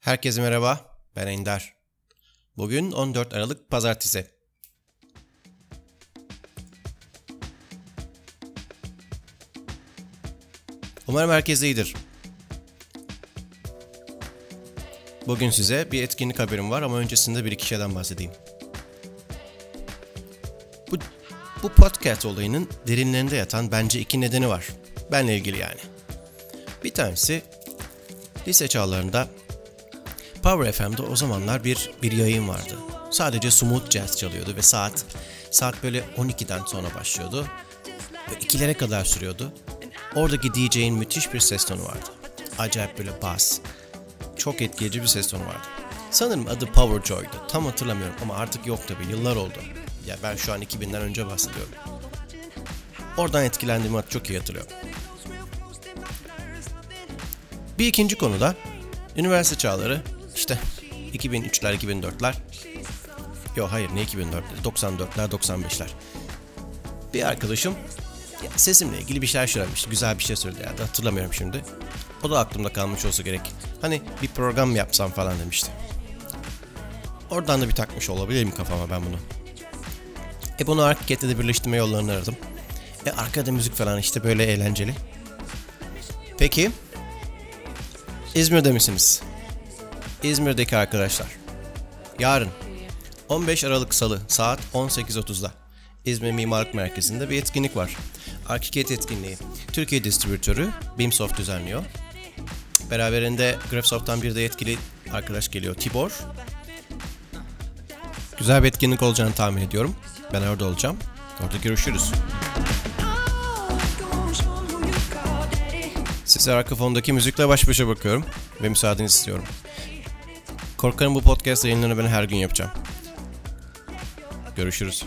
Herkese merhaba, ben Ender. Bugün 14 Aralık Pazartesi. Umarım herkes iyidir. Bugün size bir etkinlik haberim var ama öncesinde bir iki şeyden bahsedeyim. Bu, bu podcast olayının derinlerinde yatan bence iki nedeni var. Benle ilgili yani. Bir tanesi lise çağlarında Power FM'de o zamanlar bir bir yayın vardı. Sadece smooth jazz çalıyordu ve saat saat böyle 12'den sonra başlıyordu. Ve ikilere kadar sürüyordu. Oradaki DJ'in müthiş bir ses tonu vardı. Acayip böyle bas. Çok etkileyici bir ses tonu vardı. Sanırım adı Power Joy'du. Tam hatırlamıyorum ama artık yok tabi yıllar oldu. Ya ben şu an 2000'den önce bahsediyorum. Oradan etkilendiğimi çok iyi hatırlıyorum. Bir ikinci konu da üniversite çağları 2003'ler 2004'ler Yok hayır ne 2004'ler 94'ler 95'ler Bir arkadaşım sesimle ilgili bir şeyler söylemişti. Güzel bir şey söyledi ya hatırlamıyorum şimdi. O da aklımda kalmış olsa gerek. Hani bir program yapsam falan demişti. Oradan da bir takmış olabilirim kafama ben bunu. E bunu hareketle de birleştirme yollarını aradım. E arkada müzik falan işte böyle eğlenceli. Peki İzmir'de misiniz? İzmir'deki arkadaşlar. Yarın 15 Aralık Salı saat 18.30'da İzmir Mimarlık Merkezi'nde bir etkinlik var. Arkiket etkinliği. Türkiye distribütörü Bimsoft düzenliyor. Beraberinde Graphisoft'tan bir de yetkili arkadaş geliyor Tibor. Güzel bir etkinlik olacağını tahmin ediyorum. Ben orada olacağım. Orada görüşürüz. Size arka fondaki müzikle baş başa bakıyorum ve müsaadenizi istiyorum. Korkarım bu podcast yayınlarını ben her gün yapacağım. Görüşürüz.